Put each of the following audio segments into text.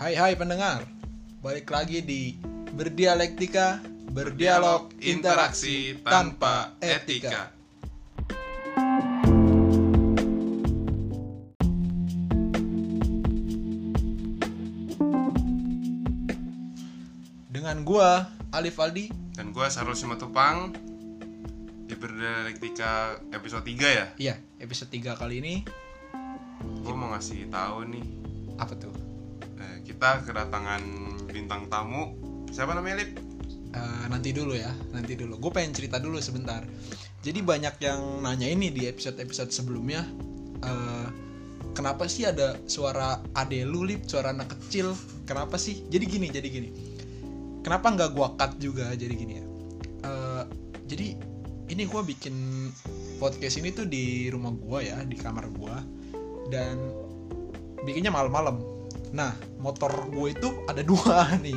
Hai hai pendengar, balik lagi di Berdialektika, berdialog interaksi tanpa etika. Dengan gua Alif Aldi, Dan gue Sarul Simatupang. Di Berdialektika episode 3 ya? Iya episode 3 kali ini. Gue mau ngasih tahu nih. Apa tuh? Eh, Kita kedatangan bintang tamu Siapa namanya Lip? Eh, nanti dulu ya, nanti dulu. Gue pengen cerita dulu sebentar. Jadi banyak yang nanya ini di episode-episode sebelumnya, eh, kenapa sih ada suara ade lu lip, suara anak kecil? Kenapa sih? Jadi gini, jadi gini. Kenapa nggak gua cut juga? Jadi gini ya. Eh, jadi ini gua bikin podcast ini tuh di rumah gua ya, di kamar gua dan bikinnya malam-malam. Nah, motor gue itu ada dua nih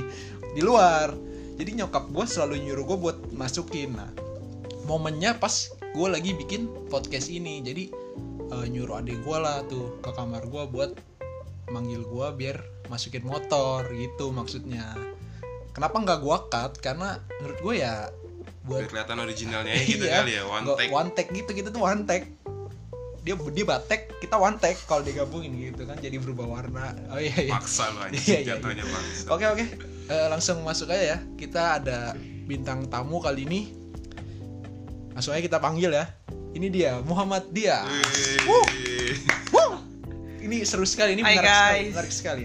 di luar. Jadi nyokap gue selalu nyuruh gue buat masukin. Nah, momennya pas gue lagi bikin podcast ini. Jadi eh, nyuruh adik gue lah tuh ke kamar gue buat manggil gue biar masukin motor gitu maksudnya. Kenapa nggak gue cut? Karena menurut gue ya buat Biar kelihatan originalnya gitu Iya, kali ya One take one take gitu kita tuh one take dia dia batek kita one take kalau digabungin gitu kan jadi berubah warna. Oh iya iya. Paksa Iya, lu iya, anjing iya. Jatuhnya paksa. Oke oke. Eh, langsung masuk aja ya. Kita ada bintang tamu kali ini. Langsung aja kita panggil ya. Ini dia Muhammad dia. Wih. ini seru sekali ini menarik sekali, menarik sekali.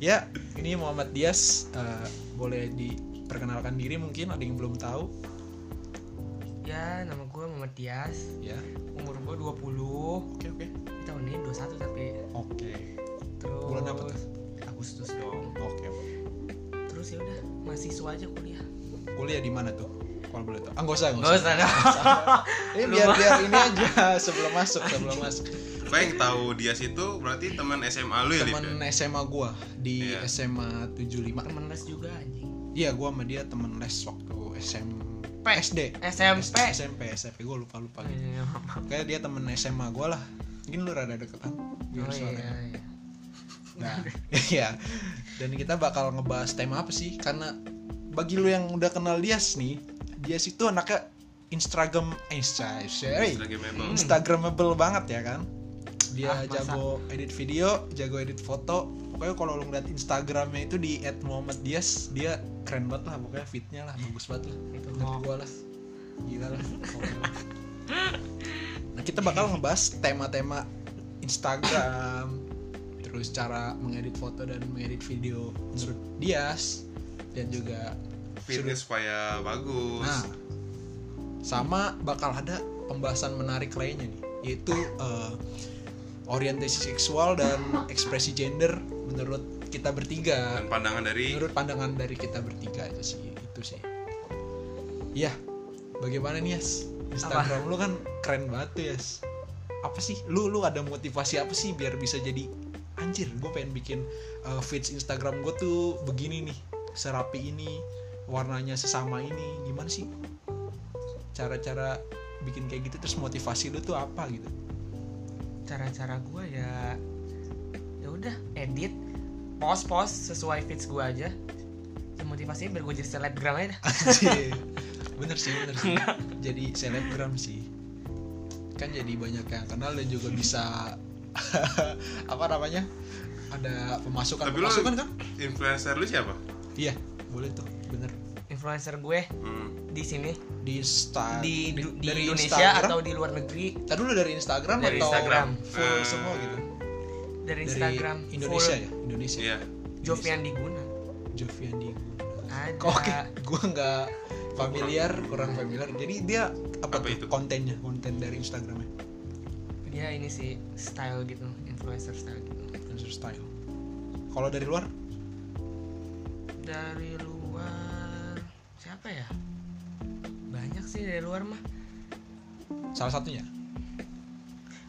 Ya ini Muhammad Dias Eh, boleh diperkenalkan diri mungkin ada yang belum tahu? Ya, nama gue Muhammad Tias. ya Umur gue 20. oke oke Tahun ini 21 tapi oke terus Bulan apa tuh? Agustus dong. oke oke Terus ya udah, mahasiswa aja kuliah. kuliah di mana tuh kalau boleh tahu ah nggak usah nggak Gak usah usah ini biar biar ini aja sebelum masuk sebelum masuk Gue yang tahu dia situ berarti teman SMA lu ya teman ya? SMA gua di Iya. SMA 75 Temen les juga anjing. iya gua sama dia teman les waktu SMP SD SMP. SMP SMP gua lupa lupa gitu Iya, kayak dia temen SMA gua lah mungkin lu rada deket kan biar Oh iya, iya. Nah, iya. Dan kita bakal ngebahas tema apa sih? Karena bagi lu yang udah kenal Dias nih, Dias itu anaknya Instagram Insta, sorry, Lagi memang Instagramable banget ya kan? Dia Ah, masa? jago edit video, jago edit foto. Pokoknya kalau lu ngeliat Instagramnya itu di @muhammaddias, dia keren banget lah pokoknya fitnya lah bagus banget lah. Itu Menurut gua lah. Gila lah. Nah, kita bakal ngebahas tema-tema Instagram, terus cara mengedit foto dan mengedit video menurut Dias dan juga fitnya supaya bagus Nah, sama bakal ada pembahasan menarik lainnya nih, yaitu eh, orientasi seksual dan ekspresi gender menurut kita bertiga. Dan pandangan dari Menurut pandangan dari kita bertiga itu sih, itu sih. Iya, bagaimana nih Yas? Instagram lu kan keren banget tuh Yas. Apa sih? Lu lu ada motivasi apa sih biar bisa jadi anjir? Gue pengen bikin uh, feeds Instagram gue tuh begini nih, serapi ini, warnanya sesama ini. Gimana sih? Cara-cara bikin kayak gitu terus motivasi lu tuh apa gitu? Cara-cara gue ya ya udah edit post-post sesuai feeds gue aja. Ya, motivasinya biar gue jadi selebgram aja bener sih bener sih. Jadi selebgram sih. Kan jadi banyak yang kenal dan juga bisa apa namanya ada pemasukan Tapi pemasukan kan? influencer lu siapa? iya boleh tuh bener Influencer gue Hmm. di sini. Di Insta di, di, di dari Indonesia Instagram? atau di luar negeri. Ntar dulu dari Instagram Dari atau Instagram. full Eh, semua gitu? Dari dari Instagram Indonesia full ya? Indonesia. Iya. Jovian Diguna Jovian di ada. Kok oke. Gue nggak familiar kurang familiar. Jadi dia apa, Apa tuh itu? kontennya? Konten dari Instagramnya? Dia ini sih style gitu. Influencer style gitu. Influencer style. Kalau dari luar? Dari luar siapa ya banyak sih dari luar mah salah satunya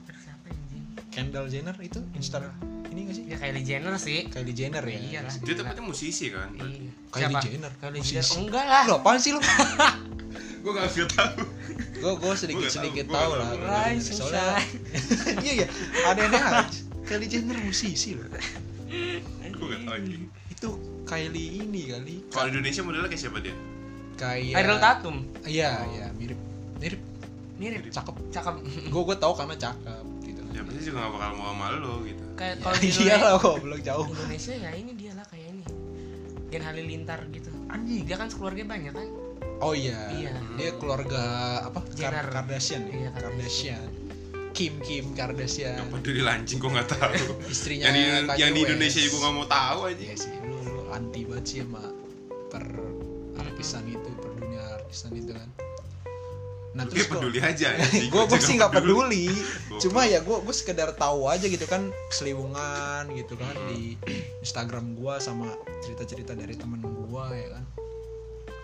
Aduh, siapa ya, anjing Kendall Jenner itu Insta ini gak sih ya Kylie Jenner sih Kylie Jenner ya iya lah Dia tapi musisi kan? Iya. Kylie Siapa? Jenner. Kylie Musisi. Jenner enggak lah Lo apaan sih lo? Gue gak bisa tahu gue gue sedikit Gua sedikit tahu, tahu gua lah. Jenner. Soalnya iya iya ada yang. Kylie Jenner musisi loh. Gue nggak tahu anjing. itu Kylie ini kali Kalau di Indonesia modelnya kayak siapa dia? Kayak Ariel Tatum? Iya iya mirip mirip. Mirip? Cakep. Cakep. Gue gue tahu karena cakep gitu. Ya pasti juga gak bakal mau sama lo gitu. kayak kalau di iya Indonesia, lah kok belum jauh. Indonesia ya ini dia lah kayak ini. Gen Halilintar gitu. Anjing dia kan keluarga banyak kan? Oh iya. Iya. dia keluarga apa? Jenner. Kar- Kardashian ya? Iya, Kardashian. Kim Kim Kardashian. Yang peduli lancing gue gak tahu. istrinya yang di, Kanye yang di. Indonesia juga gak mau tahu aja. Iya sih lu, lu anti banget sih sama per artisan itu per dunia artisan itu kan. Nah terus peduli aja. gue gue sih nggak peduli. cuma ya gue gue sekedar tahu aja gitu kan selibungan gitu kan di Instagram gue sama cerita cerita dari temen gue ya kan.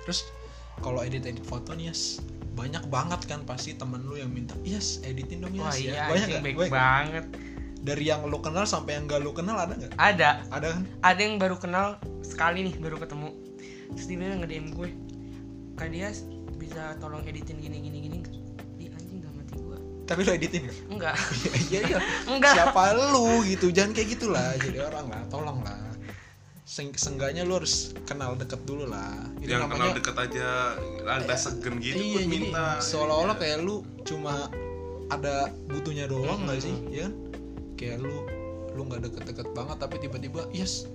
Terus kalau edit edit foto nih yes banyak banget kan pasti temen lu yang minta yes editin dong yes wah ya. iya banyak nggak? baik banget. Dari yang lu kenal sampai yang gak lu kenal ada nggak? Ada. Ada kan? Ada yang baru kenal sekali nih baru ketemu terus dia bilang nge DM gue kak dia bisa tolong editin gini gini gini di anjing gak mati gue tapi lu editin nggak? Enggak iya iya enggak siapa lu gitu? Jangan kayak gitulah. Jadi orang lah tolong lah. Seng seenggaknya lu harus kenal deket dulu lah. Itu Yang kenal namanya deket aja rada segen gitu iya buat minta. seolah-olah Iya. kayak lu cuma ada butuhnya doang nggak sih? Ya kan? Kayak lu lu nggak deket-deket banget tapi tiba-tiba yes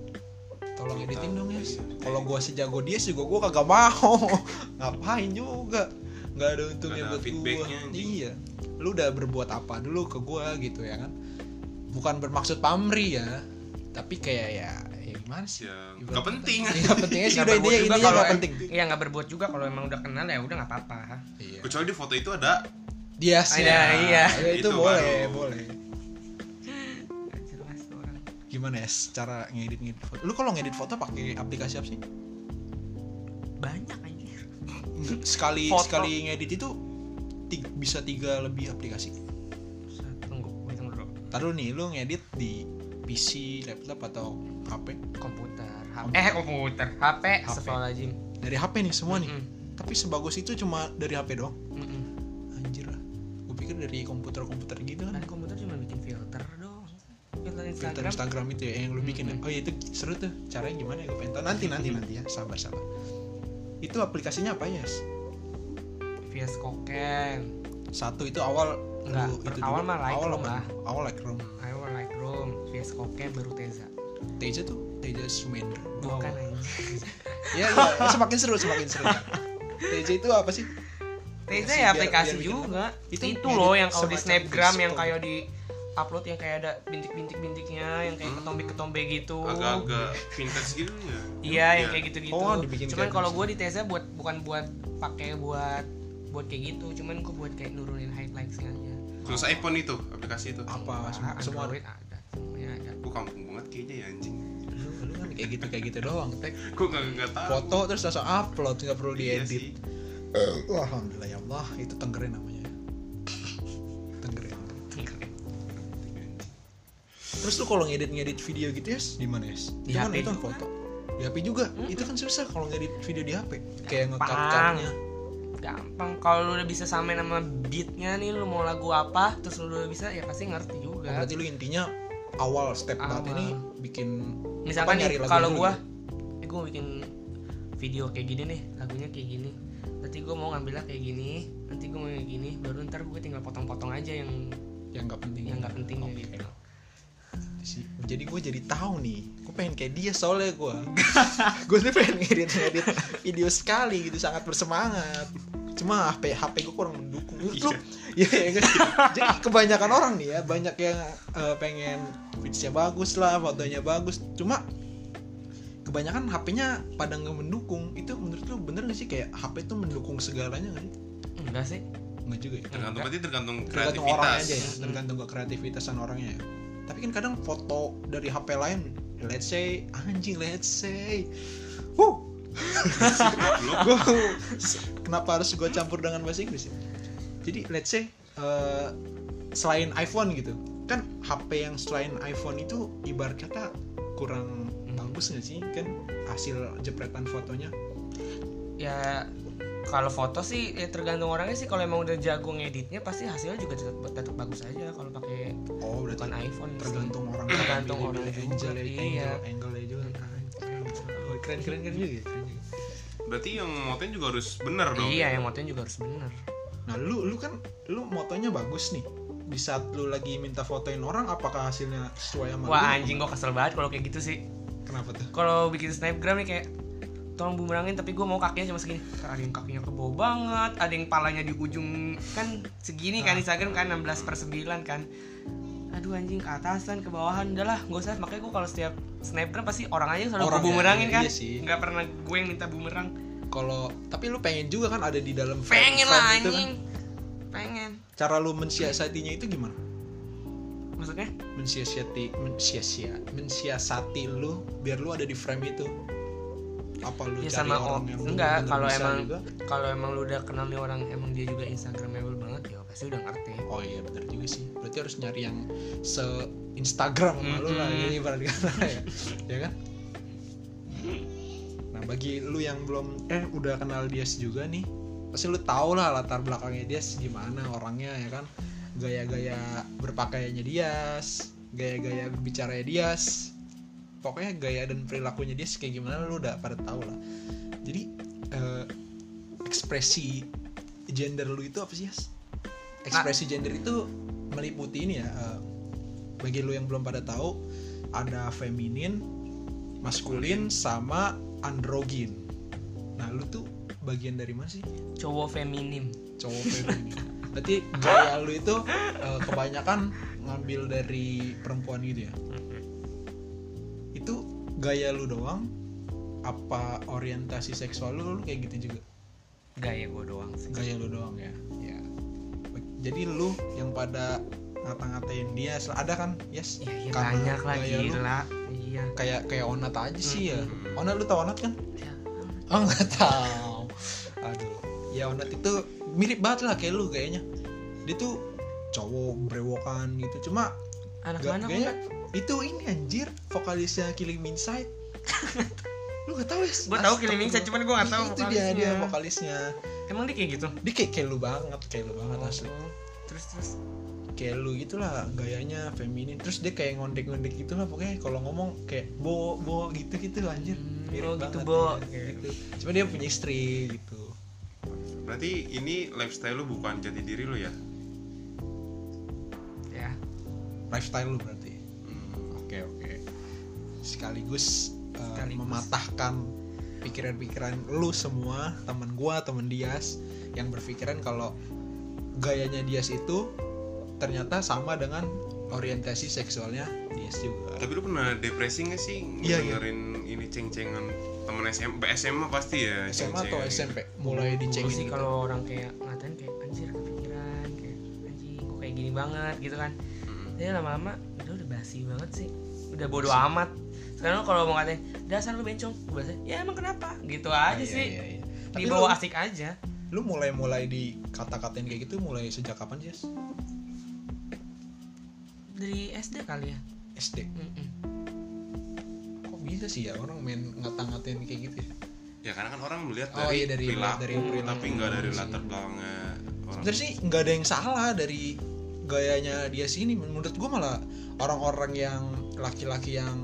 tolong editin dong yes Iya. kalau gua sejago dia juga gua kagak mau. Ngapain juga? Nggak ada untungnya buat anjing. iya. Lu udah berbuat apa dulu ke gua gitu ya kan? Bukan bermaksud pamri ya. Tapi kayak ya ya gimana sih? Ya, Ibarat nggak penting. Nggak pentingnya sih udah intinya nggak em- penting. Iya nggak berbuat juga. Kalau emang udah kenal ya udah nggak apa-apa. Iya. Kecuali di foto itu ada dia sih. Iya, iya. Ya, itu, Itu boleh baru. boleh gimana ya cara ngedit ngedit foto? Lu kalau ngedit foto pakai aplikasi apa sih? Banyak anjir. Sekali Foto. sekali ngedit itu ti- bisa tiga lebih aplikasi. Tunggu hitung dulu. Taruh nih lu ngedit di PC laptop atau HP komputer HP. eh komputer HP, HP. Astagfirullahaladzim dari HP nih semua nih. Mm-mm. tapi sebagus itu cuma dari HP doang. Mm-mm. anjir lah. Gue pikir dari komputer-komputer gitu kan kan komputer filter filter Instagram. Instagram itu ya yang lu bikin ya? Mm-mm. oh iya itu seru tuh caranya gimana ya? Gue pengen tahu. Nanti nanti nanti ya sabar sabar. Itu aplikasinya apa ya Yes? VS Koken. Satu itu awal Enggak, lu itu awal mah Lightroom awal lah. awal Lightroom. I want Lightroom VS Koken baru Teza. Teja tuh? Teja Sumendra bukan Oh. anjing Iya iya semakin seru semakin seru. Teja itu apa sih? Teza Biar- ya biar aplikasi bikin juga. Itu itu, ngedit loh yang kalau di snapgram yang kayak di upload yang kayak ada bintik-bintik-bintiknya yang kayak Hmm. ketombe-ketombe gitu agak-agak vintage gitu ya. iya yang kayak gitu-gitu Oh, dibikin cuman kalau gitu. gue di Teza buat bukan buat pakai buat buat kayak gitu cuman gue buat kayak nurunin highlightsnya aja Khusus iPhone itu aplikasi itu. Apa semua, Ah, semua Android ada semuanya ada Gue kampung banget kayaknya ya anjing. lu, lu kan kayak gitu kayak gitu doang. Tek Gue gak, gak tahu. foto terus langsung upload nggak perlu Iya diedit. alhamdulillah ya Allah itu tenggerin namanya. Terus lu kalau ngedit-ngedit video gitu ya di mana ya? Di Itu kan HP itu kan foto. Di HP juga. Itu kan susah kalau ngedit video di HP. Kayak ngekat-katnya. gampang kalau lu udah bisa samain sama beatnya nih lu mau lagu apa terus lu udah bisa ya pasti ngerti Oh, juga berarti lu intinya awal step banget Awal. ini bikin misalkan apa, nih kalau gua gitu? eh gua bikin video kayak gini nih lagunya kayak gini nanti gua mau ngambilnya kayak gini nanti gua mau kayak gini baru ntar gue tinggal potong-potong aja yang yang nggak penting yang nggak pentingnya Oke. gitu sih. Jadi gue jadi tahu nih gue pengen kayak dia soalnya gue gue tuh pengen ngedit ngedit video sekali gitu sangat bersemangat. Cuma HP HP gue kurang mendukung. Lu Iya. ya, ya kan? jadi kebanyakan orang nih ya banyak yang eh, pengen feedsnya bagus lah fotonya bagus. Cuma kebanyakan HP-nya pada nggak mendukung. Itu menurut lu bener gak sih? Kayak HP tuh mendukung segalanya nggak sih? Enggak sih. Nggak juga ya? Tergantung berarti tergantung tergantung orang kreativitas. aja ya tergantung ke kreativitasan orangnya ya tapi kan kadang foto dari HP lain let's say anjing let's say. Wuh, gua kenapa harus gue campur dengan bahasa Inggris ya? Jadi let's say eh, selain iPhone gitu kan HP yang selain iPhone itu ibarat kata kurang Hmm. bagus nggak sih kan? Hasil jepretan fotonya. Ya kalau foto sih ya tergantung orangnya sih. Kalau emang udah jago ngeditnya pasti hasilnya juga tetap, tetap bagus aja. Kalau pakai oh berarti bukan iPhone sih. tergantung orang Tergantung orang pilih juga, angle iya. angle angle juga Oh, keren keren keren juga ya, keren juga. Berarti yang motoin juga harus bener dong. Iya yang motonya juga harus bener. Nah lu lu kan lu motonya bagus nih. Di saat lu lagi minta fotoin orang apakah hasilnya sesuai sama wah lu? anjing gua kesel banget kalau kayak gitu sih. Kenapa tuh? Kalau bikin snapgram nih kayak tolong bumerangin tapi gue mau kakinya cuma segini. Kan ada yang kakinya ke bawah banget ada yang palanya di ujung kan segini kan Instagram kan 16 per 9 kan aduh anjing ke atasan ke bawahan. Udahlah gak usah. Makanya gue kalau setiap snapgram pasti orang aja selalu Orang gue ya, bumerangin iya, kan? iya sih. nggak pernah gue yang minta bumerang. Kalau tapi lu pengen juga kan ada di dalam frame- pengen lah kan. anjing. Pengen. Cara lu mensiasatinya itu gimana? Maksudnya? Mensiasati mensiasia mensiasati lu biar lu ada di frame itu. Apa lu ya cari sama orang yang enggak kalau emang kalau emang lu udah kenal nih orang emang dia juga instagramable banget ya pasti udah ngerti. Oh iya benar juga sih. Berarti harus nyari yang se Instagram sama lu lah ibarat kata ya. Ya kan? Nah bagi lu yang belum eh udah kenal dia juga nih pasti lu tau lah latar belakangnya dia gimana orangnya ya kan? Gaya-gaya berpakaiannya dia gaya-gaya berbicaranya dia pokoknya gaya dan perilakunya dia kayak gimana lu udah pada tahu lah. Jadi eh, ekspresi gender lu itu apa sih Yas? Ekspresi gender itu meliputi ini ya eh, bagi lu yang belum pada tahu ada feminin maskulin sama androgin. Nah lu tuh bagian dari mana sih? Cowok feminim cowok feminin. Berarti gaya lu itu eh, kebanyakan ngambil dari perempuan gitu ya? Itu gaya lu doang apa orientasi seksual lu, lu kayak gitu juga? Gaya gue doang sih. Gaya lu doang ya jadi lu yang pada ngata-ngatain dia ada kan? Yes. Iya Karena banyak lah lu. gila. Iya. kayak kayak onat aja sih ya. Hmm. onat lu tau onat kan? Ya, oh nggak tahu. Aduh. Ya onat itu mirip banget lah kayak lu kayaknya. Dia tuh cowok brewokan gitu. Cuma anak mana kayaknya itu ini anjir vokalisnya Killing Inside. Lu gak tahu ya Gue tahu Killing Inside, cuman gue gak tahu itu dia dia vokalisnya. Emang dia kayak gitu? dia kayak, kayak lu banget kayak lu banget asli Oh, Terus terus. kayak lu gitulah gayanya feminin terus dia kayak ngondek-ngondek gitu lah pokoknya kalau ngomong kayak bo bo gitu gitu anjir Hmm, Mirip oh gitu, Bo. ya, kayak gitu cuma dia punya istri gitu berarti ini lifestyle lu bukan jati diri lu ya Ya. lifestyle lu berarti Hmm. oke oke sekaligus, uh, Sekaligus. mematahkan pikiran-pikiran lu semua teman gua teman Dias yang berpikiran kalau gayanya Dias itu ternyata sama dengan orientasi seksualnya Dias juga tapi lu pernah depresi gak sih Iya, iya. dengerin ini ceng-cengan temen SM SMA pasti ya SMA atau ceng-cengan. SMP mulai dicengin sih gitu. kalau orang kayak ngatain kayak anjir kepikiran kayak anjing gue kayak gini banget gitu kan. Mm. Jadi lama-lama udah udah basi banget sih. Udah bodo amat. Sekarang kalau mau ngatain dasar lu bencong, gue bahasa ya emang kenapa? Gitu Ah, aja iya, sih. iya, iya. Tapi Dibawa lu, asik aja. lu mulai-mulai di kata-katain kayak gitu mulai sejak kapan sih? Dari SD kali ya. SD. Mm-mm. Kok bisa sih ya orang main ngata-ngatain kayak gitu ya? ya karena kan orang melihat Oh, dari, iya, dari- perilaku, dari perilaku tapi nggak dari sih. latar belakangnya orang Sebenarnya sih nggak ada yang salah dari gayanya dia sini. Menurut gue malah orang-orang yang laki-laki yang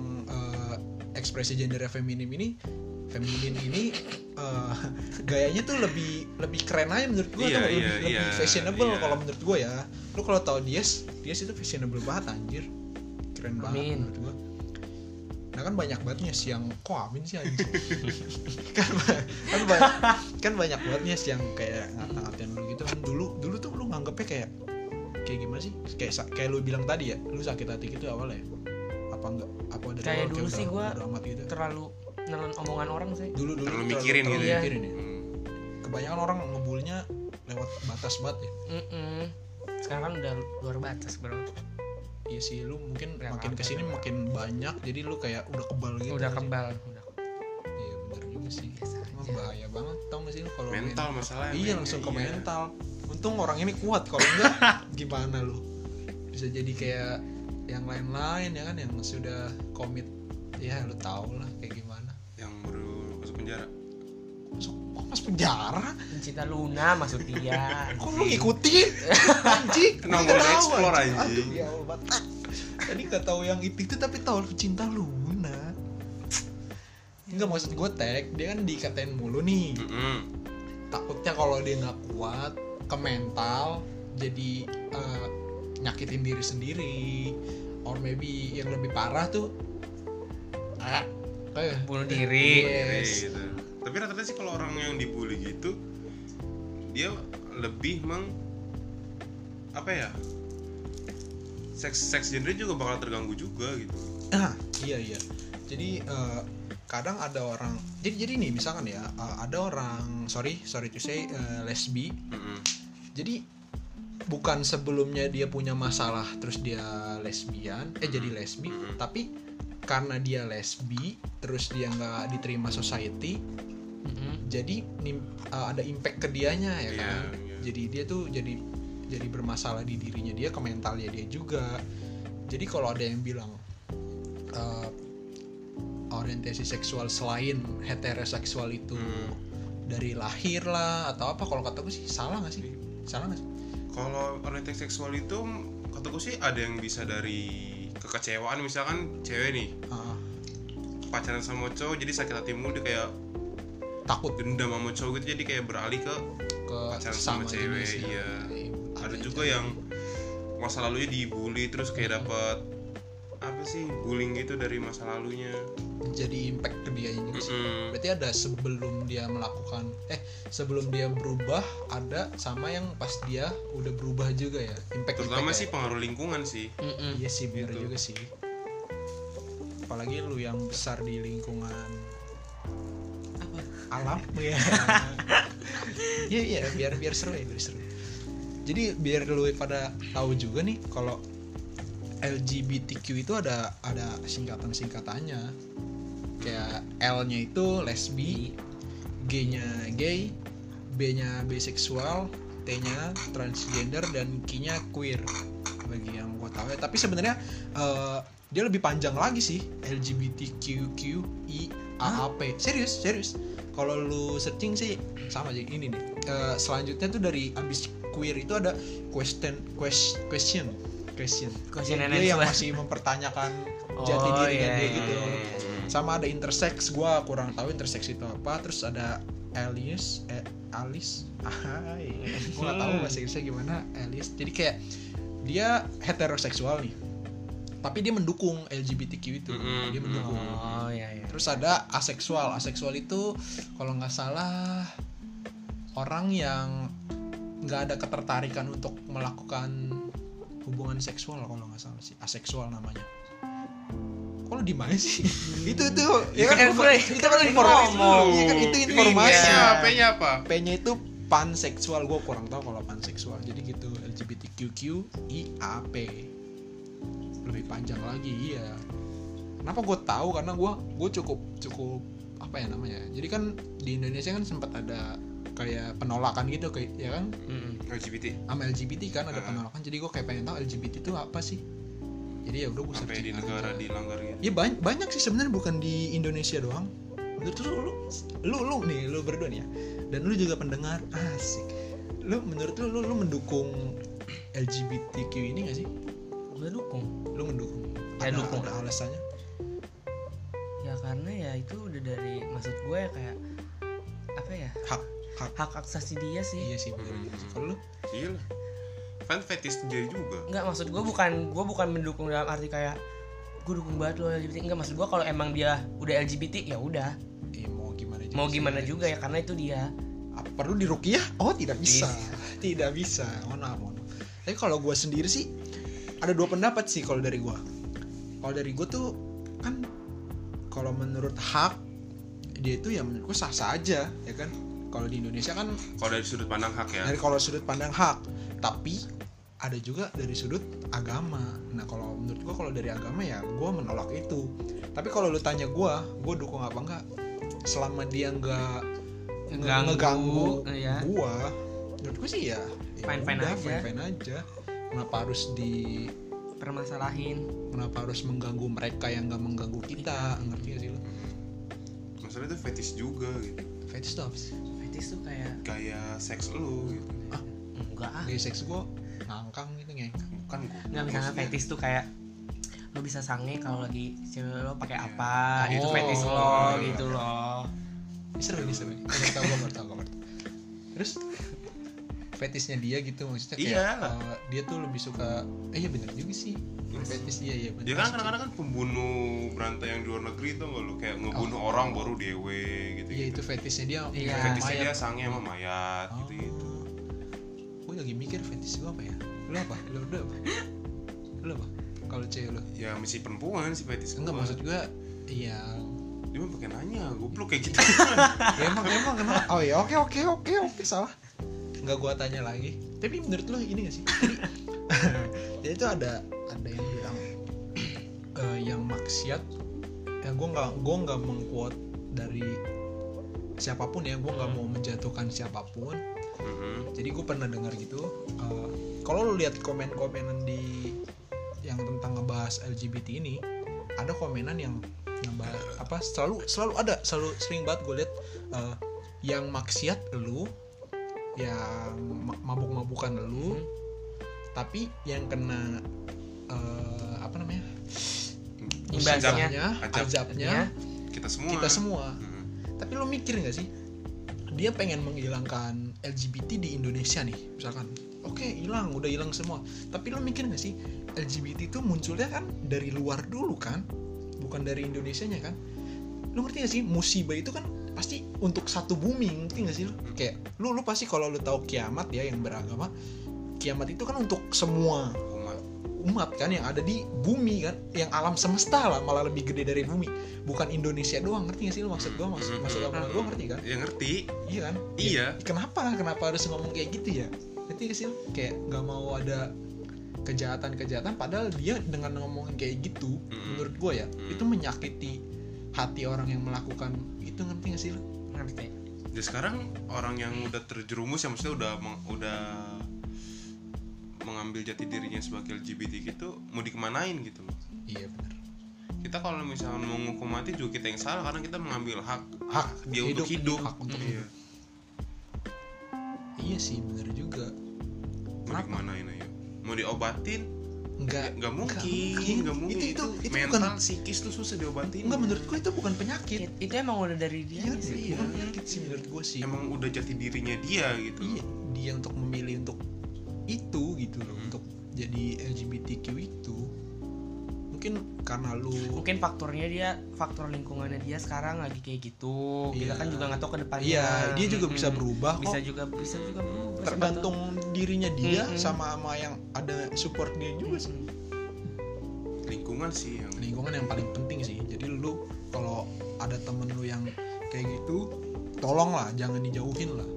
ekspresi gendernya feminim ini, feminin ini eh, gayanya tuh lebih lebih keren aja menurut gue Iya, tuh lebih, iya, lebih iya, fashionable iya. kalau menurut gue ya. Lu kalau tahu Dias, Dias itu fashionable banget anjir. Keren banget Amin. menurut gue. Nah kan banyak banget nih yang kok amin sih anjir. kan, ba- kan banyak kan banyak banget nih yang kayak ngata-ngatain lu gitu kan dulu dulu tuh lu nganggepnya kayak kayak gimana sih kayak kayak lu bilang tadi ya lu sakit hati gitu awalnya ya? Apa enggak apa dari Kayak dulu sih amat gitu Terlalu nelen omongan orang sih. dulu dulu terlalu mikirin terlalu gitu ya. mikirin ya Hmm. kebanyakan orang ngebulnya lewat batas banget ya Mm-mm. Sekarang kan udah luar batas bro. iya sih lu mungkin makin ke sini nggak makin banyak jadi lu kayak udah kebal gitu udah kebal. Udah iya bener juga sih Biasa Emang aja. bahaya banget tau gak sih lu kalau main- mental masalahnya iya langsung ke Iya. mental untung orang ini kuat kalau enggak gimana lu bisa jadi kayak yang lain-lain ya kan yang sudah komit. Ya lu tau lah kayak gimana. Yang baru masuk penjara? Masuk oh, mas penjara? Cinta Luna maksud dia. kok lu ngikutin? Anjing Kenapa Nggak mau tahu, explore, anjing. ya Allah tadi gak tahu yang itu itu tapi tahu cinta Luna. Enggak maksud gue tag dia kan dikatain mulu nih. Mm-mm. takutnya kalau dia nggak kuat ke mental jadi eh, nyakitin diri sendiri or maybe yang lebih parah tuh ah, kayak Bunuh diri. yes. gitu. Tapi rata-rata sih kalau orang yang dibully gitu dia lebih meng apa ya? Seks seks gender juga bakal terganggu juga gitu. Ah, iya iya. Jadi eh, kadang ada orang jadi jadi nih misalkan ya eh, ada orang sorry sorry to say eh, lesbi. Mm-mm. Jadi bukan sebelumnya dia punya masalah terus dia lesbian eh jadi lesbi Mhm. tapi karena dia lesbi terus dia nggak diterima society Mm-mm. jadi eh, ada impact ke dianya ya Iya, kan iya. jadi dia tuh jadi jadi bermasalah di dirinya dia ke mentalnya dia juga jadi kalau ada yang bilang eh, orientasi seksual selain heteroseksual itu Hmm. dari lahir lah atau apa kalau kata gue sih salah nggak sih salah nggak sih Kalau orientasi seksual itu kataku sih ada yang bisa dari kekecewaan. Misalkan cewek nih Ah, pacaran sama cowok jadi sakit hati mulu dia kayak takut. dendam sama cowok gitu jadi kayak beralih ke ke Pacaran sama sama cewek, jenis ya. iya. ada Ada juga yang masa lalunya dibully terus kayak dapat apa sih bullying gitu dari masa lalunya jadi impact ke dia juga sih Mm-mm. berarti ada sebelum dia melakukan eh sebelum dia berubah ada sama yang pas dia udah berubah juga ya impact terutama impact sih pengaruh lingkungan sih Mm-mm. iya sih bener Gitu. juga sih apalagi lu yang besar di lingkungan Apa? alam ya iya iya biar biar seru ya biar seru jadi biar lu pada tahu juga nih kalau LGBTQ itu ada ada singkatan singkatannya kayak L-nya itu lesbi G-nya gay B-nya bisexual T-nya transgender dan Q-nya queer bagi yang gue tahu ya. Tapi sebenarnya eh, dia lebih panjang lagi sih LGBTQQIAAP serius serius. Kalau lu searching sih sama aja ini nih. Eh, selanjutnya tuh dari abis queer itu ada question ques- question question Question Dia- yang masih mempertanyakan jati Oh, dirinya iya, dia iya, gitu. iya. sama ada intersex gua kurang tahu intersex itu apa. Terus ada alias eh, alis gua nggak tahu Hmm. bahasa Inggrisnya gimana alias jadi kayak dia heteroseksual nih. Tapi dia mendukung LGBTQ itu. Mm-mm, dia mendukung. Oh iya iya. terus ada aseksual. Aseksual itu kalau nggak salah orang yang nggak ada ketertarikan untuk melakukan hubungan seksual kalau nggak salah sih. Aseksual namanya. Kalau di mana sih? Itu itu ya kan? Kan gue- itu kan informasi ngomong. Iya kan? Itu informasi. P-nya, P-nya apa? P-nya itu panseksual. Gue kurang tahu kalau panseksual. Jadi gitu LGBTQIAP lebih panjang lagi iya. Kenapa gue tahu? Karena gue gue cukup cukup apa ya namanya? Jadi kan di Indonesia kan sempat ada kayak penolakan gitu kayak ya kan Mm-mm. LGBT sama LGBT kan ada Ah. penolakan jadi gue kayak pengen tahu LGBT itu apa sih jadi ya udah gue sampai di negara aja. dilanggar gitu Ya banyak, banyak sih sebenarnya bukan di Indonesia doang. Menurut lu, lu, lu, lu nih, lu berdua nih ya. Dan lu juga pendengar asik. Lu menurut lu, lu, lu mendukung LGBTQ ini gak sih? Gue dukung. Lu mendukung? Ya, ada, dukung. ada alasannya? Ya karena ya itu udah dari maksud gue ya kayak apa ya Hak, hak. hak asasi dia sih. Iya sih bener. Hmm. Kalau lu? iya lah fan fetish jadi juga Enggak maksud gue bukan gue bukan mendukung dalam arti kayak gue dukung banget lo LGBT enggak maksud gue kalau emang dia udah LGBT ya udah Eh, mau gimana juga mau sih. gimana juga ya karena itu dia Apa, perlu dirukiah? Oh tidak bisa. tidak bisa. Mohon maaf, mohon maaf. Tapi kalau gue sendiri sih ada dua pendapat sih kalau dari gue. Kalau dari gue tuh kan kalau menurut hak dia itu ya menurut gue sah sah aja ya kan. Kalau di Indonesia kan kalau dari sudut pandang hak ya dari kalau sudut pandang hak, tapi ada juga dari sudut agama. Nah kalau menurut gue kalau dari agama ya gue menolak itu. Tapi kalau lu tanya gue, gue dukung apa enggak? Selama dia nggak nge- Ngeganggu, ngeganggu iya. gua menurut gue sih ya Fine-fine aja. fine fine aja kenapa harus di permasalahin kenapa harus mengganggu mereka yang nggak mengganggu kita ngerti gak sih lu masalah itu fetish juga gitu fetish tuh apa sih fetish tuh kayak gaya seks lu gitu. Enggak ah. Gaya seks gue ngangkang gitu ngengkang. Bukan gua nggak misalnya fetish tuh kayak lo bisa sange kalau lagi cewek lo pakai Iya. apa Oh. itu fetish lo gitu loh. Ini seru ini seru tau gue baru tau gue baru tau terus fetishnya dia gitu maksudnya kayak Iya. eh, dia tuh lebih suka eh iya bener juga sih fetish dia iya bener dia kan kadang-kadang kan pembunuh berantai yang di luar negeri tuh nggak lu kayak ngebunuh orang baru dewe gitu iya itu fetishnya dia Iya. fetishnya dia mayat sange sama mayat Oh. gitu gitu gue lagi mikir fetish gue apa ya? Lu apa? Lu udah apa? Lu apa? Kalau cewek lu? Ya misi perempuan sih fetish enggak gua. maksud gue iya. Dia mah pakai nanya goblok kayak gitu. Ya emang emang kenapa oh ya oke oke oke oke salah nggak gua tanya lagi. Tapi menurut lo ini gak sih? Jadi jadi itu ada ada yang bilang eh, yang maksiat ya gua nggak gua nggak mengquote dari siapa pun ya gua nggak mau menjatuhkan siapa pun. Mhm. jadi gue pernah dengar gitu eh, kalau lu lihat komen-komenan di yang tentang ngebahas LGBT ini ada komenan yang ngebahas apa selalu selalu ada selalu sering banget gue lihat eh, yang maksiat lu yang ma- mabuk-mabukan lu. Tapi yang kena eh, apa namanya? Imbasnya. azabnya Azab. azabnya kita semua. kita semua. Mhm. tapi lo mikir nggak sih? Dia pengen menghilangkan LGBT di Indonesia nih misalkan. Oke hilang udah hilang semua. Tapi lo mikir nggak sih? LGBT itu munculnya kan dari luar dulu kan? Bukan dari Indonesia nya kan? Lo ngerti gak sih? Musibah itu kan pasti untuk satu bumi ngerti gak sih lo kayak lu lu pasti kalau lu tahu kiamat ya yang beragama kiamat itu kan untuk semua umat. umat kan yang ada di bumi kan yang alam semesta lah malah lebih gede dari bumi. Bukan Indonesia doang ngerti gak sih lo maksud gua? Maksud maksud apa gua ngerti kan? Ya ngerti. Iya kan? Iya. Ya, kenapa? Kenapa harus ngomong kayak gitu ya? Ngerti gak sih lo kayak nggak mau ada kejahatan-kejahatan padahal dia dengan ngomongin kayak gitu Mm. menurut gua ya Mm. itu menyakiti hati orang yang melakukan itu ngerti gak sih lo ngerti Ya sekarang orang yang udah terjerumus ya maksudnya udah meng- udah mengambil jati dirinya sebagai LGBT gitu mau dikemanain gitu loh. iya benar Kita kalau misalnya mau menghukum mati juga kita yang salah karena kita mengambil hak hak dia untuk hidup. hak untuk Iya. hidup iya sih benar juga Mau Kenapa? dikemanain ayo? Mau diobatin? Nggak Ya, nggak mungkin, mungkin. nggak mungkin. itu itu itu mental, bukan psikis tuh susah diobatin. Enggak menurut gue itu bukan penyakit. It- itu emang udah dari dia Iya, sih iya, bukan penyakit sih menurut gue sih. Emang udah jati dirinya dia gitu. Iya, dia untuk memilih untuk itu gitu loh, Hmm. untuk jadi LGBTQ itu. Mungkin karena lu mungkin faktornya dia faktor lingkungannya dia sekarang lagi kayak gitu kita Iya. kan juga nggak tahu ke depannya Iya, dia juga Mm-mm. bisa berubah kok. bisa juga bisa juga berubah tergantung dirinya dia Mm-mm. sama sama yang ada support dia juga sih. Lingkungan sih yang Lingkungan yang paling penting sih. Jadi lu kalau ada temen lu yang kayak gitu, tolonglah jangan dijauhin lah.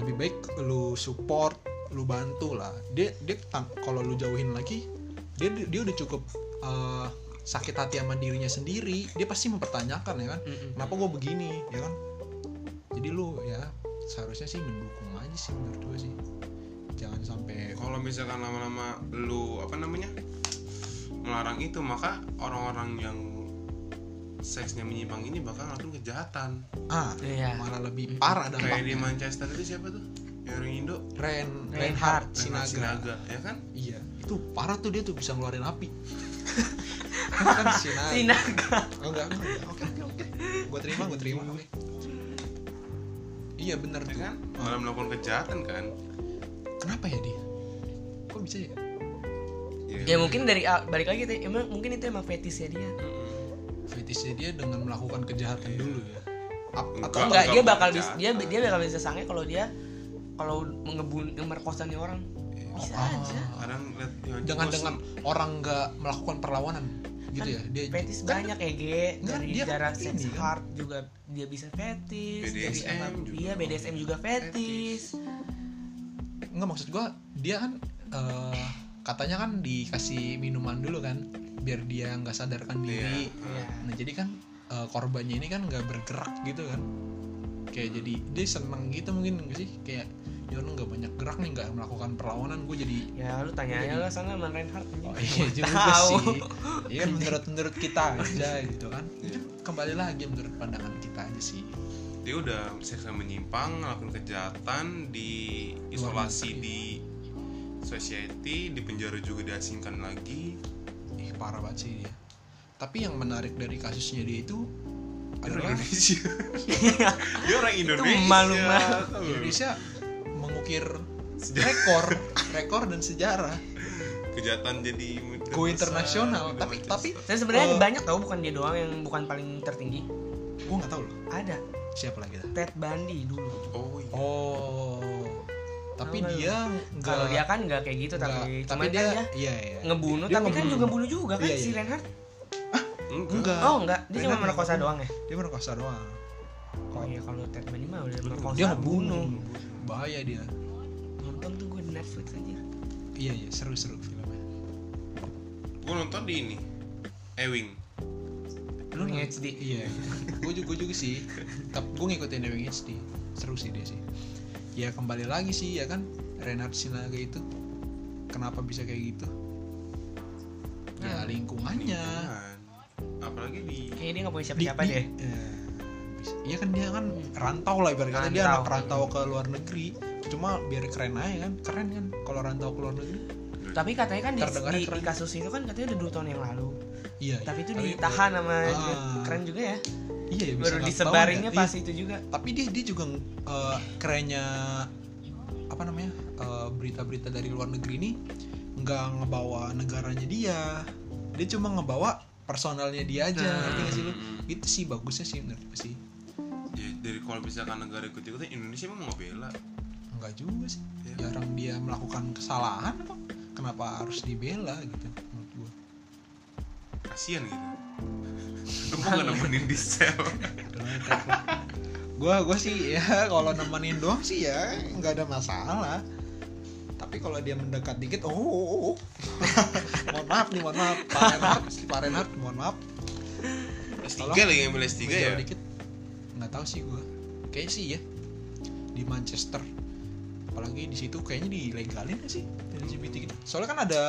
Lebih baik lu support, lu bantu lah. Dia dia kalau lu jauhin lagi, dia dia udah cukup eh, sakit hati sama dirinya sendiri. Dia pasti mempertanyakan ya kan, Mm-mm. kenapa gue begini, ya kan? Jadi lu ya seharusnya sih mendukung aja sih menurut gue sih. Jangan sampai kalau misalkan lama-lama lu apa namanya melarang itu maka orang-orang yang seksnya menyimpang ini bakal ngelakuin kejahatan ah Iya. malah lebih parah kayak di dampaknya. Manchester itu siapa tuh yang orang Indo Ren Reinhard Reinhard Sinaga. Sinaga ya kan Iya, itu parah tuh dia tuh bisa ngeluarin api. Kan Sinaga. Sinaga Oh, enggak, enggak, enggak. Oke, oke, oke. Gua terima, gua terima. Oke. Iya bener ya tuh. kan Ah, malah melakukan kejahatan kan Kenapa ya dia? Kok bisa ya? ya mungkin dari balik lagi tuh emang mungkin itu emang fetishnya dia Mm-mm. Fetisnya dia dengan melakukan kejahatan dulu ya. Ap- Enggak. atau enggak dia enggak bakal mau bisa dia dia bakal bisa sange kalau dia kalau mengebun merkosa nih orang bisa Ah. aja kadang liat yang dengan bosen. dengan orang nggak melakukan perlawanan gitu ya. Dia fetish kan- banyak ya Ge Enggak, dari dia kan darah ini sex kan. heart juga dia bisa fetish dari BDSM apa- juga. iya BDSM juga fetish Enggak maksud gua dia kan eh, katanya kan dikasih minuman dulu kan biar dia nggak sadarkan diri. Iya. Nah jadi kan eh, korbannya ini kan nggak bergerak gitu kan, kayak jadi dia seneng gitu mungkin nggak sih kayak ya lu nggak banyak gerak nih nggak melakukan perlawanan. Gue jadi ya lu tanya aja lah sana sama Reinhardt oh iya juga Tahu. sih iya kan menurut menurut kita aja gitu kan. Itu kembali lagi menurut pandangan kita aja sih. Dia udah seksual menyimpang ngelakuin kejahatan di isolasi negeri. di society di penjara juga diasingkan lagi. Ih parah banget sih dia. Tapi yang menarik dari kasusnya dia itu dia adalah orang Indonesia. Dia orang Indonesia. malu banget. tau gak lu? Indonesia mengukir rekor rekor dan sejarah kejahatan jadi go internasional tapi Manchester. tapi Dan sebenarnya Eh. banyak tau bukan dia doang yang bukan paling tertinggi. gue nggak tahu loh Ada siapa lagi dah Ted Bundy dulu. oh iya oh tapi dia nggak Kalau dia kan nggak kayak gitu nggak- tapi tapi cuman dia, kan dia iya iya ngebunuh Dia tapi kan ngebunuh. juga bunuh juga kan Iya, si iya. Reinhardt. enggak, enggak Oh enggak, dia cuma merkosa doang ya. dia merkosa doang Oh iya kalau Ted Bundy mah udah merkosa dia ngebunuh bunuh. Bahaya dia Nonton tuh gue di Netflix aja. iya iya seru seru filmnya gue nonton di ini Ewing lu Ewing nont- HD. iya gue juga, gua juga sih tapi gue ngikutin Ewing HD seru sih dia sih ya kembali lagi sih ya kan Renard Sinaga itu kenapa bisa kayak gitu ya Hmm. lingkungannya Lingkungan. apalagi di Kayaknya dia nggak punya siapa-siapa deh. eh, Iya kan dia kan rantau lah ibarat kata dia anak rantau ke luar negeri cuma biar keren aja kan keren kan kalau rantau ke luar negeri Tapi katanya kan di, di- keren. di kasus itu kan katanya udah dua tahun yang lalu. iya Tapi itu iya. ditahan sama Ah. keren juga ya. iya ya, bisa Baru disebarinnya ya. pas itu juga. Iya, tapi dia dia juga eh, kerennya apa namanya eh, berita-berita dari luar negeri ini nggak ngebawa negaranya dia dia cuma ngebawa personalnya dia aja Nah. ngerti nggak sih lu Hmm. itu sih bagusnya sih menurut gue sih ya, dari kalau misalkan negara ikut ikutan Indonesia emang ngebela Enggak juga sih. Iya. jarang dia melakukan kesalahan apa kenapa harus dibela gitu menurut gua. Kasian gitu. Kok gak nemenin di sel. Gua gua sih ya kalau nemenin doang sih ya nggak ada masalah. Tapi kalau dia mendekat dikit oh, oh, oh, oh. mohon maaf nih mohon maaf. Pak Renhard Pak Renhard mohon maaf. S3 lagi ngambil S3 ya? dikit nggak tahu sih gua. Kayaknya sih ya di Manchester. Apalagi di situ kayaknya dilegalin gak sih LGBT gitu? Soalnya kan ada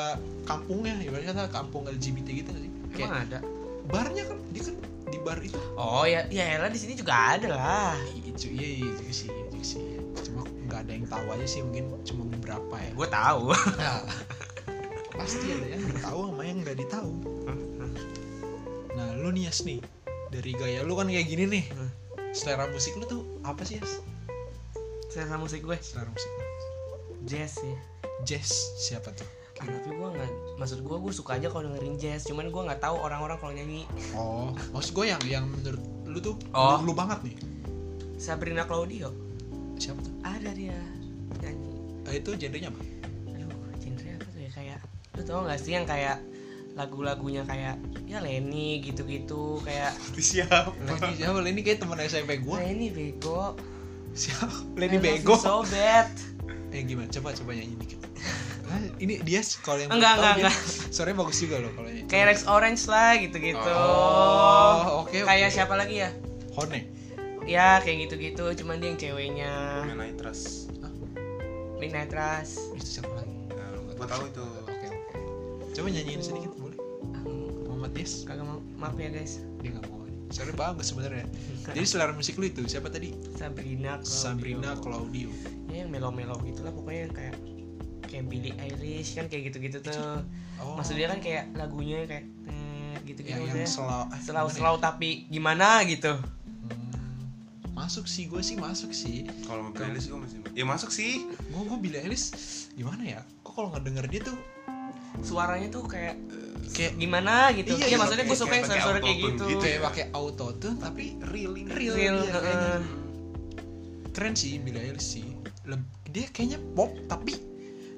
kampungnya ibaratnya kata kampung LGBT gitu gak sih? Kayak Emang ada. barnya kan dia kan di bar itu. Oh ya, ya elah di sini juga ada lah. iya itu iya iya juga sih iya juga sih. Cuma nggak ada yang tahu aja sih mungkin cuma beberapa ya. Gue tahu. Nah, pasti ada yang tahu sama yang nggak ditahu. Nah lu nih Yas nih. Dari gaya lu kan kayak gini nih. Hmm. Selera musik lu tuh apa sih Yas? Selera musik gue? Selera musik lu. Jazz sih. jazz siapa tuh? Ah, tapi gue nggak, maksud gue gue suka aja kalau dengerin jazz. Cuman gue nggak tahu orang-orang kalau nyanyi. Oh maksud gue yang yang menurut lu tuh Oh. lu, lu banget nih. Sabrina Claudio. Siapa tuh? Ada dia nyanyi. Eh, itu genrenya apa? Aduh, genre apa tuh ya? Kayak lu tau gak sih yang kayak lagu-lagunya kayak ya Lenny gitu-gitu kayak siapa? Lenny siapa? Lenny kayak teman SMP gua. Lenny bego. Siapa? I Lenny love you bego? so bad. Eh gimana? Coba coba nyanyi dikit. Ini dia kalau yang Enggak, enggak, enggak. suaranya bagus juga loh kalau kayak Rex Orange lah gitu-gitu. Oh, oke, oke. kayak siapa lagi ya? Hone ya? Kayak gitu-gitu. Cuman dia yang ceweknya. Main Nitras Midnight Rush. Itu siapa lagi? Nah, gua tahu itu. Oke oke. Coba nyanyiin sedikit Muhammad Yes? Kagak mau. Maaf ya guys. Dia nggak mau. Suaranya bagus sebenarnya. Jadi selera musik lu itu siapa tadi? Sabrina Claudio. Sabrina Claudio. Ya yang melo-melo gitulah pokoknya yang kayak kayak Billie Eilish kan kayak gitu-gitu tuh. Oh. Maksudnya kan kayak lagunya kayak eh, gitu-gitu yang, yang maksudnya slow eh, slow gimana slow tapi gimana gitu. Ya? Hmm, masuk sih gue sih masuk sih. Kalau mau Billie Eilish gua masih ya masuk sih. Gue gue Billie Eilish gimana ya? Kok kalau nggak denger dia tuh suaranya tuh kayak kayak gimana gitu Iya, iya, iya, maksudnya gue suka yang kayak suara kayak gitu, gitu ya. pakai auto tuh tapi real ini real, Real, dia kayaknya. heeh. keren sih Billie Eilish sih Leb- dia kayaknya pop tapi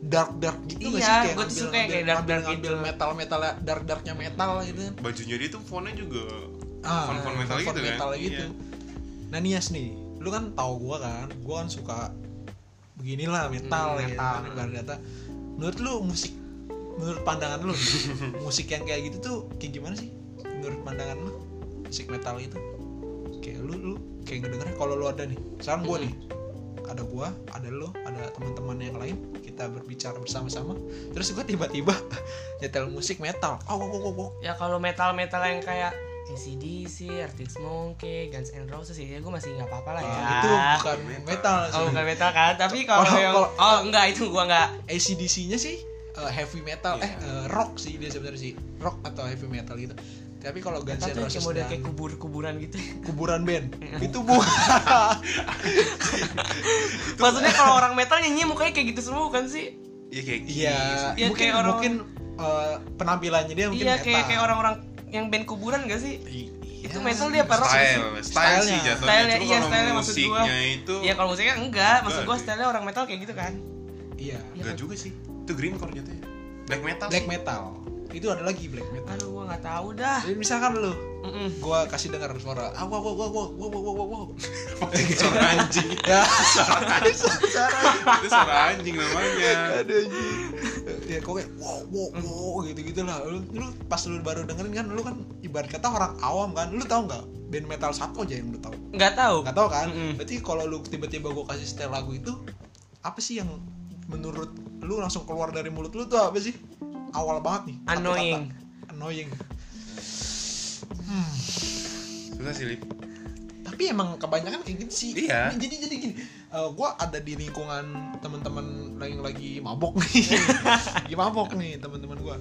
dark dark gitu Iya, sih kayak gua tuh suka yang kayak dark-dark ngambil gitu. metal metal dark darknya metal gitu kan bajunya dia tuh fontnya juga ah metal font gitu kan? metal gitu Iya. nah Nias nih lu kan tahu gua kan gua kan suka beginilah metal Hmm, gitu metal. kan kata menurut lu musik menurut pandangan lu musik yang kayak gitu tuh kayak gimana sih menurut pandangan lu musik metal itu kayak lu lu kayak ngedengernya kalau lu ada nih sekarang gua Hmm. nih ada gua ada lu ada teman-teman yang lain kita berbicara bersama-sama terus gua tiba-tiba nyetel musik metal oh, oh, oh, oh, oh. ya kalau metal metal yang kayak ACDC, Arctic Monkey, Guns N' Roses ya gue masih nggak apa-apa lah ya. Ah, itu bukan metal sih. Oh bukan metal kan, tapi kalau yang oh enggak itu gua enggak. ACDC-nya sih uh, heavy metal Iya. eh uh, rock sih dia sebenarnya sih rock atau heavy metal gitu tapi kalau Guns N' Roses kayak model kayak kubur-kuburan gitu. kuburan band Iya. itu bukan Maksudnya kalau orang metal nyanyi mukanya kayak gitu semua kan sih? Iya kayak iya Iya, mungkin kayak orang- mungkin uh, penampilannya dia mungkin Iya metal kayak kayak orang-orang yang band kuburan gak sih? I- Itu iya, metal dia apa rock? style style sih jatuhnya Stylenya, Cuma iya, kalau stylenya maksud gua. itu Iya kalau musiknya enggak, maksud gua stylenya orang metal kayak gitu kan. iya enggak juga sih itu greencore jatuhnya? Black metal black sih. metal. Itu ada lagi black metal. Aduh gua nggak tahu dah. jadi misalkan lu Mm-mm. gua kasih dengar suara ah wow wow wow wow wow wow wow wow. Suara anjing. Ya. Itu suara anjing. Namanya. Ada anjing. Ya kok kayak wow wow wow gitu gitu lah lu, lu pas lu baru dengerin kan lu kan ibarat kata orang awam kan. Lu tahu nggak band metal satu aja yang lu tahu? Nggak tahu. nggak tahu kan? Mm-mm. berarti kalau lu tiba-tiba gua kasih setel lagu itu apa sih yang menurut lu langsung keluar dari mulut lu tuh apa sih? Awal banget nih Annoying. kata. annoying. Susah sih lip. Tapi emang kebanyakan kayak gitu sih. Iya. jadi jadi gini eh, gua ada di lingkungan teman-teman yang lagi mabok nih. Lagi mabok nih teman-teman gua.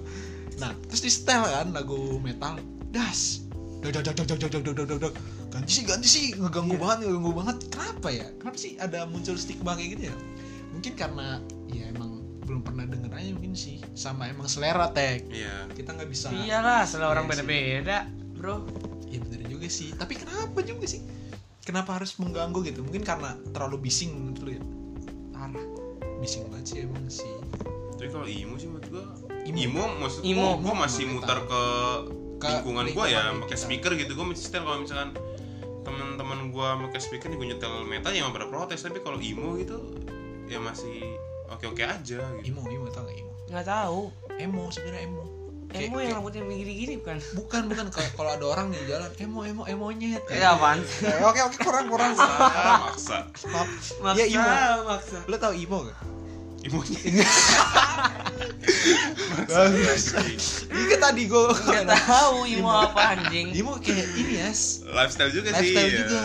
Nah terus di setel kan lagu metal. Das. Dak dak dak dak dak dak dak dak. ganti sih ganti sih. Ngeganggu Iya. banget ngeganggu banget. Kenapa ya? Kenapa sih ada muncul stigma kayak gitu ya? Mungkin karena ya emang belum pernah denger aja mungkin sih sama emang selera tag iya kita nggak bisa Iyalah, selera orang Iya beda-beda, bro. Iya bener juga sih. Tapi kenapa juga sih? Kenapa harus mengganggu gitu? Mungkin karena terlalu bising menurut lu ya? Parah. Bising banget sih emang sih. tapi kalau imo sih menurut gua Imo. imo, maksud Imo. gua, gua masih Imo muter ke, Ke lingkungan gua ya pakai kita. speaker gitu gua mesti setel kalau misalkan teman-teman gua pakai speaker nih gua nyetel metal ya nggak pada protes tapi kalau imo gitu ya masih oke-oke aja gitu Imo, imo tau gak imo? Nggak tahu. Emo sebenarnya emo. Kayak- Emo yang rambutnya gini-gini bukan? bukan bukan kayak kalau ada orang di jalan emo emo emonyet. Ya apaan? Eh, Oke oke kurang kurang. maksa Maaf. Maksa, Ya imo. maksa. Lu tau imo gak? imonya Bagus. Ini kan tadi gue Nggak tahu imo apa anjing. Imo kayak ini ya. lifestyle juga sih Lifestyle ya. juga.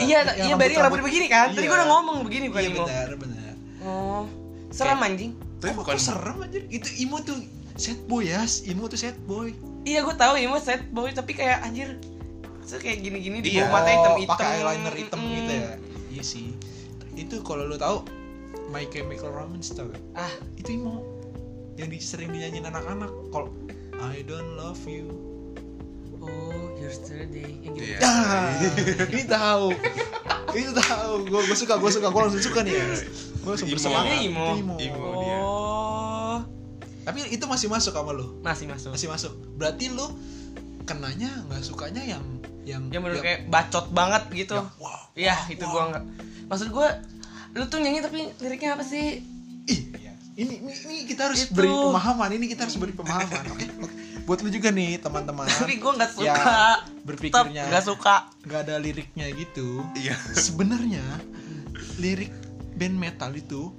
Iya, iya rambut- Bari rambut begini kan? Tadi Iya. gua udah ngomong begini bukan Iya benar benar. Oh, serem anjing. tapi bukan kok serem aja itu imo tuh sad boy ya imo tuh sad boy Iya, gue tahu imo set boy tapi kayak anjir. Itu kayak gini-gini di Iya. bawah mata hitam-hitam. pakai eyeliner hitam gitu ya iya sih itu kalau lu tahu My Chemical Romance tau gak? Ah, itu imo yang di, sering dinyanyiin anak-anak kalau I don't love you yesterday yang gitu. Iya. ah ini tahu itu tahu gue gue suka gue suka gue langsung suka nih gue langsung bersemangat imo. Imo. Imo. dia. Oh, tapi itu masih masuk sama lu masih masuk. masih masuk berarti lu kenanya nggak sukanya yang yang Yang bener kayak bacot banget gitu. yang wow Iya, itu gua nggak. Maksud gua lu tuh nyanyi tapi liriknya apa sih? Ih, ini, ini, ini kita harus Itu. beri pemahaman. Ini kita harus beri pemahaman. Oke, oke. Buat lu juga nih teman-teman. Tapi gua nggak suka. Ya, berpikirnya nggak suka. nggak ada liriknya gitu. iya Sebenarnya lirik band metal itu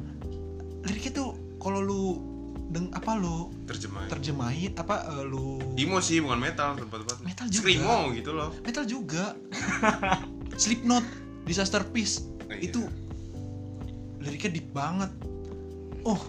liriknya tuh kalau lu deng apa lu terjemahan terjemahin apa eh, lu imo sih bukan metal tempat-tempat Metal juga. screamo gitu loh metal juga Slipknot Disaster Peace Oh, iya. itu liriknya deep banget oh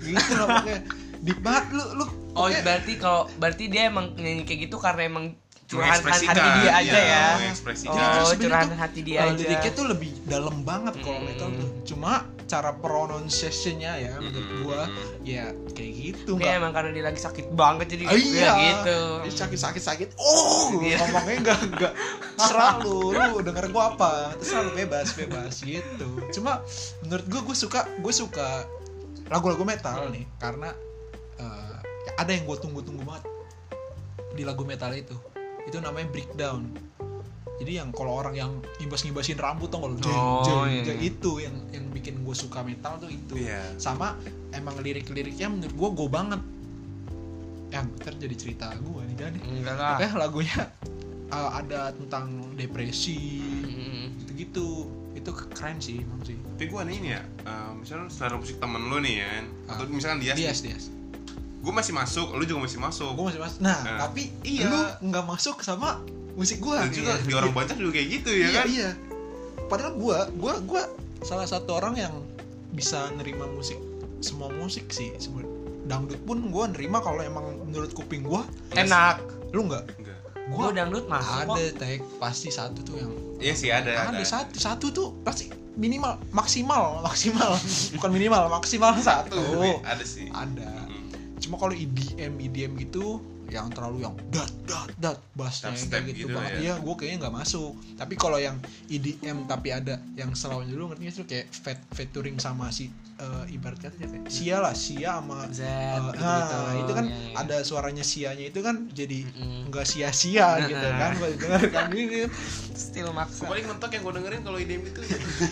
gitu loh pokoknya deep banget lu lu Oh, pokoknya- berarti kalau berarti dia emang nyanyi kayak gitu karena emang curahan hati dia aja iya, ya. Jadi Oh, sebenarnya curahan hati dia aja. liriknya tuh lebih dalam banget kalau Mm. metal tuh cuma cara pronunciation-nya ya menurut Mm. gua ya kayak gitu Dia emang karena dia lagi sakit banget jadi Ah, iya ya gitu. Dia sakit sakit sakit oh Iya. ngomongnya enggak enggak terserah lu lu denger gua apa terserah lu bebas bebas gitu cuma menurut gua gua suka gua suka lagu-lagu metal nih karena eh, ada yang gua tunggu-tunggu banget di lagu metal itu. Itu namanya breakdown. Jadi yang kalau orang yang ngibas-ngibasin rambut tuh kalau jeng Oh, jeng iya. jeng, itu yang yang bikin gue suka metal tuh itu. Iya. sama emang lirik-liriknya menurut gue go banget. Yang ntar jadi cerita gue nih jadi Enggak lah. Oke lagunya uh, ada tentang depresi Mm. gitu-gitu. Itu keren sih emang sih. Tapi gue nih ini ya eh, misalnya selera musik temen lu nih ya atau misalkan dia Dias Dias gue masih masuk lu juga masih masuk. Gue masih masuk. Nah, Nah, tapi iya. lu nggak masuk sama musik gue dan juga di orang banyak juga kayak gitu ya iya, kan? iya. Padahal gue gue gue salah satu orang yang bisa nerima musik semua musik sih. Semua dangdut pun gue nerima kalau emang menurut kuping gue enak. Lu nggak? Enggak gue dangdut masuk ada tag pasti satu tuh yang iya sih ada ada, ada, satu satu tuh pasti minimal maksimal maksimal. Bukan minimal maksimal satu. Ada sih. Ada. Cuma kalau EDM EDM gitu yang terlalu yang dat dat dat bassnya yang kayak gitu, gitu banget ya. iya gue kayaknya nggak masuk tapi kalau yang EDM tapi ada yang selawanya dulu ngerti nggak sih kayak fet featuring sama si eh, ibarat kata siapa ya? Sia lah Sia sama Z eh, gitu-gitu. nah, itu kan Iya, iya. ada suaranya Sianya itu kan jadi nggak sia-sia gitu Nah. kan gue denger kan ini still maksa paling mentok yang gue dengerin kalau IDM itu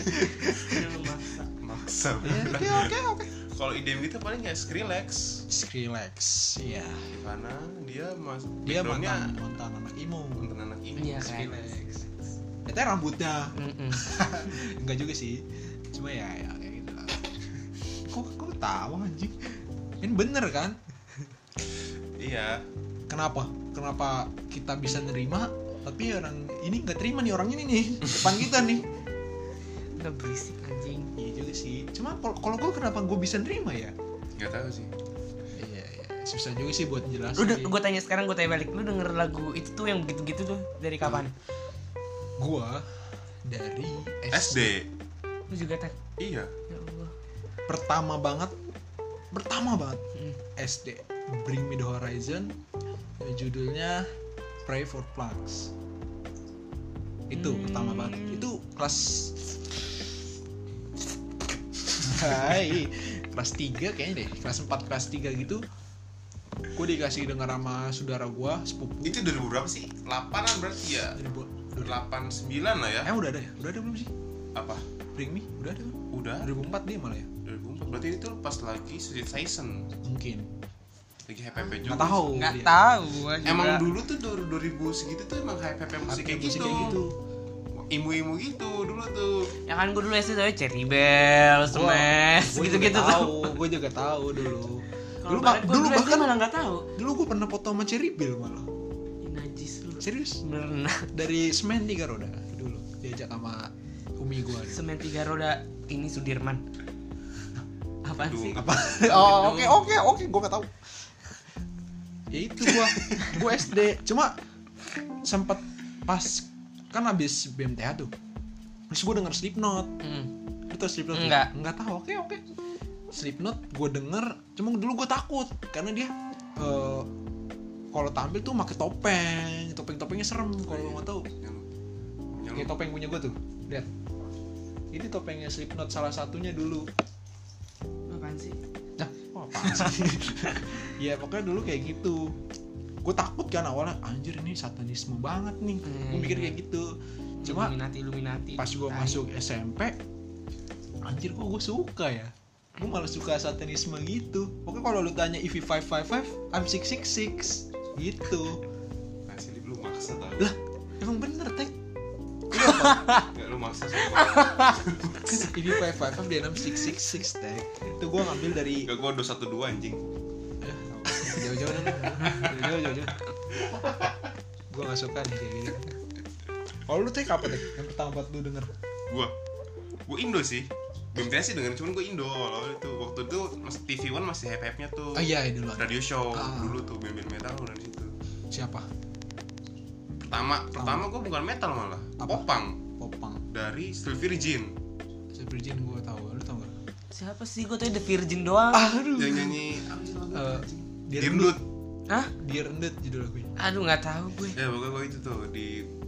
still maksa maksa ya, oke oke oke kalau IDM itu paling ya Skrillex. Skrillex iya. Di mana dia mas dia mantan mantan anak imo. Mantan anak ini Iya, keren. Skrillex. Itu rambutnya. Enggak juga sih. Cuma ya ya kayak gitu lah. Kok kok tahu anjing? Ini bener kan? Iya. Kenapa? Kenapa kita bisa nerima tapi orang ini nggak terima nih orang ini nih depan kita nih? Udah berisik juga sih. Cuma kalau kalau gue kenapa gue bisa nerima ya? Nggak tahu sih. Iya iya. Susah juga sih buat jelasin. Lu gue tanya sekarang gue tanya balik. Lu denger lagu itu tuh yang begitu-gitu tuh? Dari kapan? Gua dari SD lu juga tak iya. Ya Allah. Pertama banget pertama banget. Hmm. SD Bring Me The Horizon. Judulnya Pray for Plugs. Itu Hmm. pertama banget. Itu kelas Hai. Kelas 3 kayaknya deh. Kelas 4 kelas 3 gitu. Gue dikasih denger sama saudara gue sepupu. Itu 2000 berapa sih? 8an berarti ya? Jadi buat 89 lah ya? Eh udah ada ya? Udah ada belum sih? Apa? Bring Me udah ada kan udah? 2004 dia malah ya. 2004 berarti itu pas lagi Sweet Season mungkin. Lagi happy happy juga nggak tahu. Nggak tahu emang dulu tuh 2000 segitu tuh emang happy happy musik kayak gitu kayak gitu imu-imu gitu dulu tuh ya kan gue dulu SD tau Cherry Bell, Smash, gitu-gitu tuh. gue juga tahu dulu dulu, bah- dulu SD bahkan malah nggak tahu. dulu gue pernah foto sama Cherry Bell malah Najis lu. serius Berenang. dari semen tiga roda dulu diajak sama umi gue Semen tiga roda ini Sudirman. Aduh, sih? apa oh oke oke oke gue gak tahu ya itu gue gue SD cuma sempet pas kan abis BMTH tuh. Terus gue denger Slipknot. Hmm. lu tau Slipknot Enggak. nggak. Tahu. Oke oke. Slipknot gue denger cuma dulu gue takut. Karena dia eh, kalau tampil tuh pakai topeng. Topeng topengnya serem kalau lo nggak tahu. Yang kayak topeng punya gue tuh. Lihat. Ini topengnya Slipknot salah satunya dulu. Apaan sih? Nah, oh apaan sih? ya pokoknya dulu kayak gitu. Gue takut kan awalnya, anjir ini satanisme banget nih. Gue Hmm. mikir kayak gitu. Cuma Illuminati Illuminati. pas gue masuk SMP, anjir kok gue suka ya. Gue malah suka satanisme gitu. Pokoknya kalau lu tanya EV 555, I'm 666 gitu. Masih lu maksa tau Lah, emang bener tek. Enggak lu maksa EV 555 dia 666 tek. Itu gue ngambil dari Enggak gua 212 anjing jauh-jauh deh jauh-jauh jauh-jauh. Gue gak suka nih kayak gini. Kalau lu tek apa tek yang pertama buat lu denger. Gua. Gua Indo sih. BMTS sih dengerin cuman gua Indo. Kalau itu Waktu itu mas, TV One masih hype-hype-nya tuh. Oh iya iya, dulu. Radio show Ah. Dulu tuh band-band metal udah di situ. Siapa? Pertama Pertama gua bukan metal malah. Apa? Popang. Popang. Dari Still Virgin. Si Virgin gue tahu lu tau gak Siapa sih? Gue tau The Virgin doang. aduh. Yang nyanyi apa Dirndut Hah? Ended judul lagunya Aduh nggak tahu gue. Ya pokoknya gua itu tuh di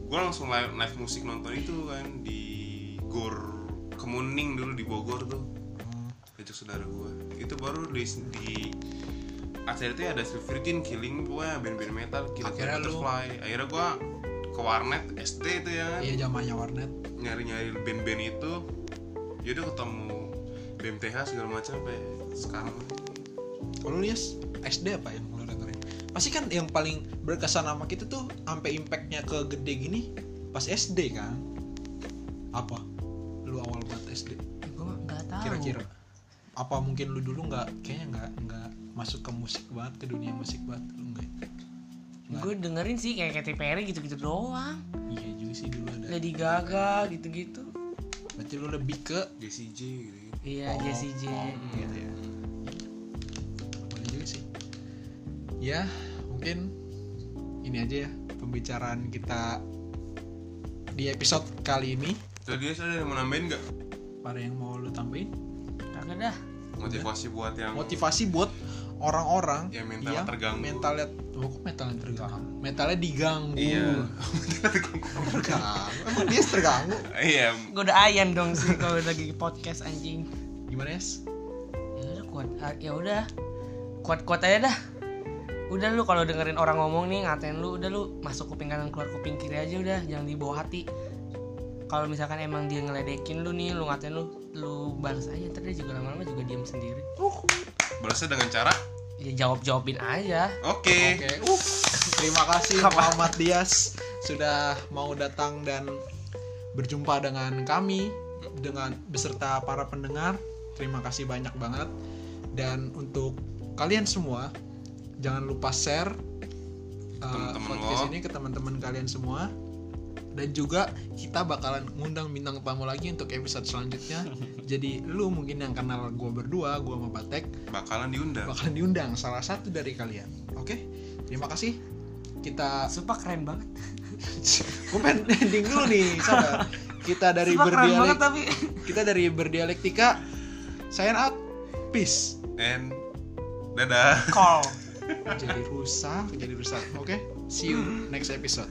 Gua langsung live, live musik nonton itu kan Di Gor Kemuning dulu di Bogor tuh. Oh, Ajak saudara gua. Itu baru di, di acara itu ada Virgin, Killing pokoknya band-band metal Kill Akhirnya lu- Butterfly. Akhirnya gua ke warnet SD itu ya kan. Iya zamannya warnet. Nyari-nyari band-band itu. Yaudah ketemu BMTH segala macam sampai sekarang. Kalau lu Yas SD apa yang lu dengerin? Pasti kan yang paling berkesan sama kita tuh sampai impactnya ke gede gini pas SD kan? Apa? Lu awal buat SD Gue nggak tahu. kira-kira. Apa mungkin lu dulu nggak kayaknya nggak nggak masuk ke musik banget ke dunia musik banget lu nggak? Gue dengerin sih kayak Katy Perry gitu-gitu doang. Iya juga sih dulu ada. Lady Gaga gitu-gitu. Berarti lu lebih ke Jessie J gitu iya pop, Jessie J. pop gitu ya ya mungkin ini aja ya pembicaraan kita di episode kali ini. Tadi guys ada yang mau nambahin nggak? Pada yang mau lu tambahin? Kagak dah. Motivasi buat yang motivasi buat orang-orang Yang mentalnya terganggu. mentalnya oh, kok mentalnya terganggu? Mentalnya diganggu. Iya. Terganggu. Emang dia terganggu? Iya. Gue udah ayan dong sih kalau lagi podcast anjing. Gimana ya ya udah kuat ya udah. Kuat kuat aja dah udah lu kalau dengerin orang ngomong nih ngatain lu udah lu masuk kuping kanan keluar kuping kiri aja udah jangan dibawa hati. Kalau misalkan emang dia ngeledekin lu nih lu ngatain lu lu balas aja dia juga lama-lama juga diam sendiri. Balasnya dengan cara? Ya jawab jawabin aja. Oke. Oke, uh, terima kasih Muhammad Dias sudah mau datang dan berjumpa dengan kami dengan beserta para pendengar. Terima kasih banyak banget. Dan untuk kalian semua, jangan lupa share uh, Teman-teman podcast lo. ini ke teman-teman kalian semua. Dan juga kita bakalan ngundang bintang tamu lagi untuk episode selanjutnya. Jadi lu mungkin yang kenal gue berdua, gue sama Batek, bakalan diundang bakalan diundang salah satu dari kalian. Oke, terima kasih. Kita, sumpah keren banget gue pengen ending dulu nih, sabar. Kita dari sumpah keren banget berdialek, tapi kita dari berdialektika. Sign out, peace. and dadah call Jadi rusak, jadi rusak. Oke, see you next episode.